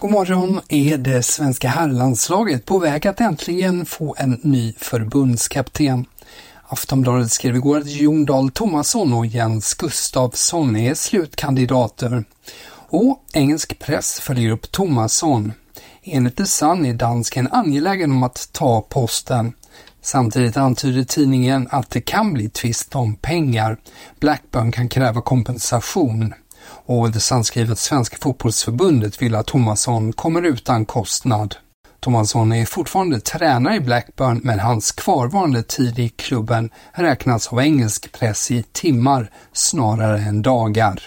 God morgon är det svenska herrlandslaget på väg att äntligen få en ny förbundskapten. Aftonbladet skrev igår att Jon Dahl Tomasson och Jens Gustafsson är slutkandidater. Och engelsk press följer upp Tomasson. Enligt The Sun är dansken angelägen om att ta posten. Samtidigt antyder tidningen att det kan bli tvist om pengar. Blackburn kan kräva kompensation. Och det Sun Svenska fotbollsförbundet vill att Tomasson kommer utan kostnad. Tomasson är fortfarande tränare i Blackburn men hans kvarvarande tid i klubben räknas av engelsk press i timmar snarare än dagar.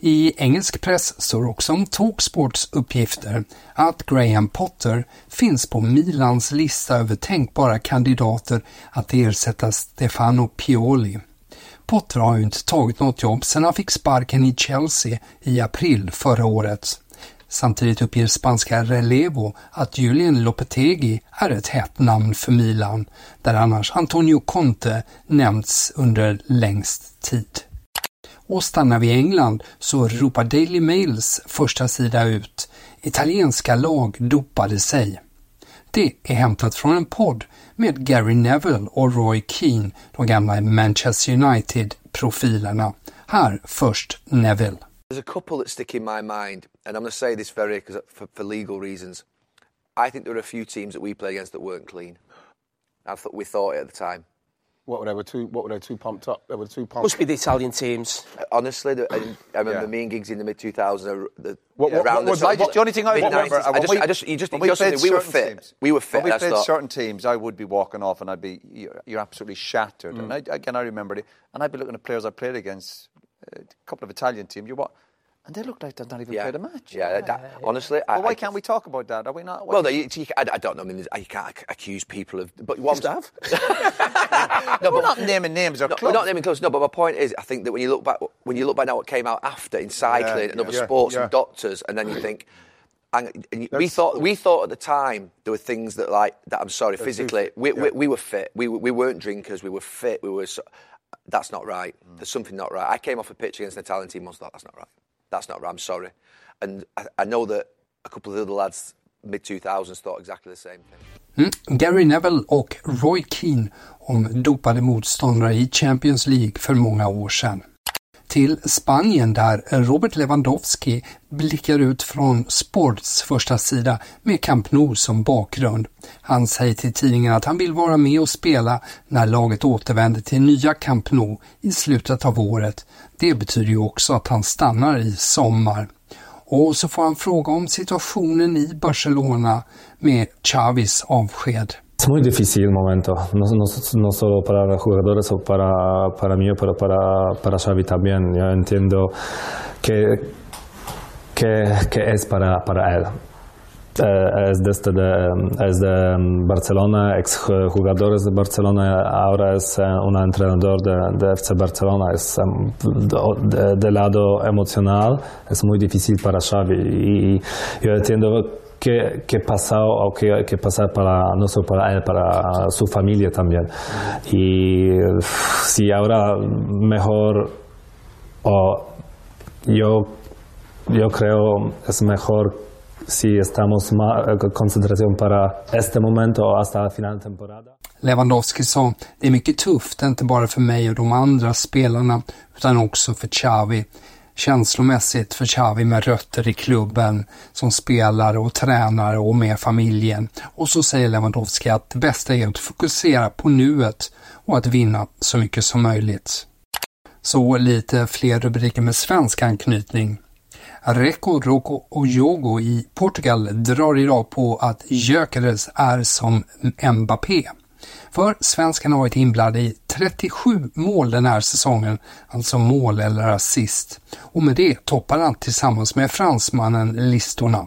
I engelsk press står också om Talksports uppgifter att Graham Potter finns på Milans lista över tänkbara kandidater att ersätta Stefano Pioli. Potter har ju inte tagit något jobb sedan han fick sparken i Chelsea i april förra året. Samtidigt uppger spanska Relevo att Julian Lopetegui är ett hett namn för Milan, där annars Antonio Conte nämnts under längst tid. Och stannar vi i England så ropar Daily Mails första sida ut Italienska lag dopade sig. Det är hämtat från en podd med Gary Neville och Roy Keane, de gamla Manchester United-profilerna. Här först Neville. There's a couple that stick in my mind, and I'm going to say this very cause for, for legal reasons. I think there are a few teams that we played against that weren't clean. I thought we thought it at the time. What were they were too? What were they too pumped up? They were too pumped. Must be the Italian teams. Honestly, the, I, I remember Yeah. me and Giggs in the mid 2000s. The, What- what- around what was the, I just- the only thing I remember, 90s. I just, we- I just, you just, when we played we were certain fit. teams- We were fit. When we I played thought, certain teams, I would be walking off and I'd be, you're, you're absolutely shattered. Mm. And I, again, I remember it. And I'd be looking at players I played against, uh, a couple of Italian teams. You what? And they look like they've not even yeah, played a match. Yeah, that, honestly, I, Well, why I- can't we talk about that? Are we not? Well, no, you, you, I, I don't know. I mean, you can't accuse people of. But what Just I'm- no, we're not naming names or No, clubs. we're not naming clubs. No, but my point is, I think that when you look back, when you look back now, what came out after in cycling Yeah, and other yeah, sports yeah. and doctors, and then you think, and, and we thought we thought at the time there were things that like that. I'm sorry, physically, we, we, yeah. we were fit. We we weren't drinkers. We were fit. We were. So, that's not right. Mm. There's something not right. I came off a pitch against an Italian team. once. thought that's not right. That's not right. I'm sorry, and I, I know that a couple of the other lads mid 2000s thought exactly the same thing. Mm. Gary Neville och Roy Keane om dopade motståndare i Champions League för många år sedan. Till Spanien där Robert Lewandowski blickar ut från Sports första sida med Camp Nou som bakgrund. Han säger till tidningen att han vill vara med och spela när laget återvänder till nya Camp Nou i slutet av året. Det betyder ju också att han stannar i sommar. Och så får han fråga om situationen i Barcelona med Chavis avsked. Es muy difícil momento, no, no, no solo para los jugadores o para, para mí, pero para, para Xavi también. Yo entiendo que, que, que es para, para él. eh, es desde de, es de Barcelona, ex jugadores de Barcelona, ahora es un entrenador de, de FC Barcelona. Es de, de, lado emocional, es muy difícil para Xavi y yo entiendo que, que pasó o que, que pasar para no solo para él, para su familia también. Y si ahora mejor o yo yo creo es mejor si estamos más concentración para este momento o hasta la final de temporada. Lewandowski sa, det är mycket tufft, inte bara för mig och de andra spelarna, utan också för Xavi. Känslomässigt för Xavi med rötter i klubben, som spelare och tränare och med familjen. Och så säger Lewandowski att det bästa är att fokusera på nuet och att vinna så mycket som möjligt. Så lite fler rubriker med svensk anknytning. Reco Roco och Jogo i Portugal drar idag på att Gyökeres är som Mbappé. För svenskarna har varit inblandade i 37 mål den här säsongen, alltså mål eller assist. Och med det toppar han tillsammans med fransmannen listorna.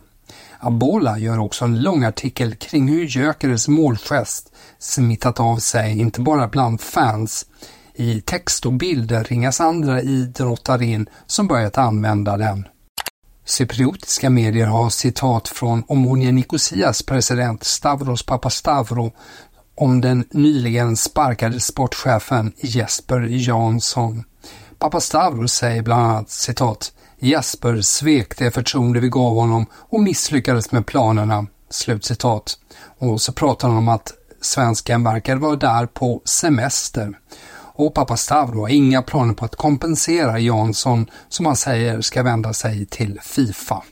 Abola gör också en lång artikel kring hur Gyökeres målgest smittat av sig, inte bara bland fans. I text och bilder ringas andra idrottare in som börjat använda den. Cypriotiska medier har citat från Omonia Nikosias president Stavros Papastavro om den nyligen sparkade sportchefen Jesper Jansson. Pappa Stavros säger bland annat citat Jesper svek det förtroende vi gav honom och misslyckades med planerna. Slutcitat. Och så pratar han om att svensken verkar vara där på semester och pappa Stavro har inga planer på att kompensera Jansson som han säger ska vända sig till Fifa.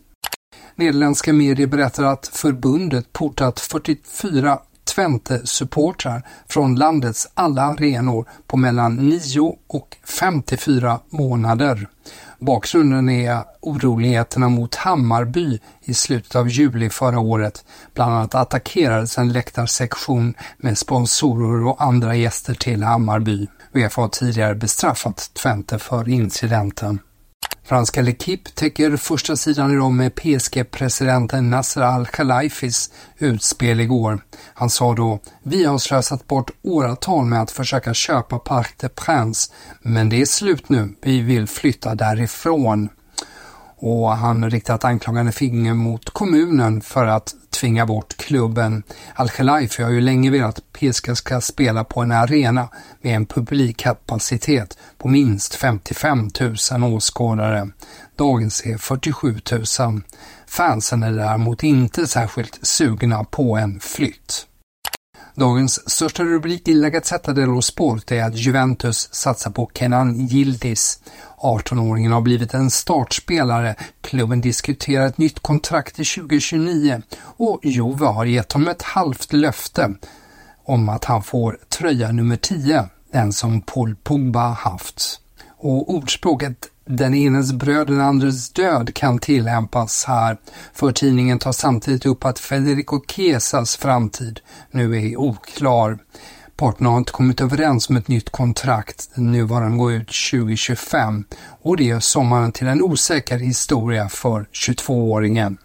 Nederländska medier berättar att förbundet portat 44 Twente-supportrar från landets alla arenor på mellan 9 och 54 månader. Bakgrunden är oroligheterna mot Hammarby i slutet av juli förra året. Bland annat attackerades en läktarsektion med sponsorer och andra gäster till Hammarby. Uefa har tidigare bestraffat Twente för incidenten. Franska L'Equipe täcker första sidan idag med PSG-presidenten Nasser Al-Khalaifis utspel igår. Han sa då “Vi har slösat bort åratal med att försöka köpa Parc des Princes, men det är slut nu. Vi vill flytta därifrån.” och han riktat anklagande finger mot kommunen för att tvinga bort klubben. Al-Khelaifi har ju länge velat att PSG ska spela på en arena med en publikkapacitet på minst 55 000 åskådare. Dagens är 47 000. Fansen är däremot inte särskilt sugna på en flytt. Dagens största rubrik i La Gazzetta dello Sport är att Juventus satsar på Kenan Yildiz. 18-åringen har blivit en startspelare. Klubben diskuterar ett nytt kontrakt till 2029 och Juve har gett honom ett halvt löfte om att han får tröja nummer 10, den som Paul Pogba haft. Och ordspråket den enes bröd, den andres död kan tillämpas här, för tidningen tar samtidigt upp att Federico Chiesas framtid nu är oklar. Parterna har inte kommit överens om ett nytt kontrakt. Den nuvarande går ut 2025 och det gör sommaren till en osäker historia för 22-åringen.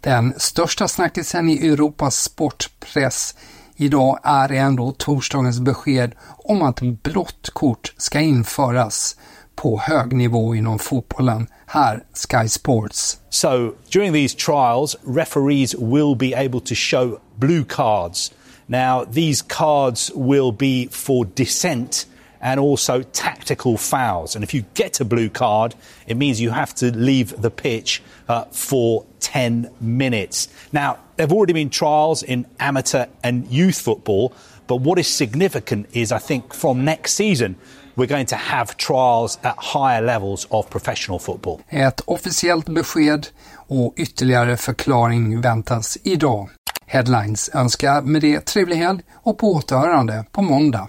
Den största snackisen i Europas sportpress idag är ändå torsdagens besked om att blått kort ska införas på hög nivå inom fotbollen. Här Sky Sports. So during these trials referees will be able to show blue cards. Now these cards will be for dissent and also tactical fouls. And if you get a blue card, it means you have to leave the pitch uh, for 10 minutes. Now, there have already been trials in amateur and youth football, but what is significant is I think from next season, we're going to have trials at higher levels of professional football. Ett officiellt besked och ytterligare förklaring väntas idag. Headlines önskar med det trevlig helg och på återhörande på måndag.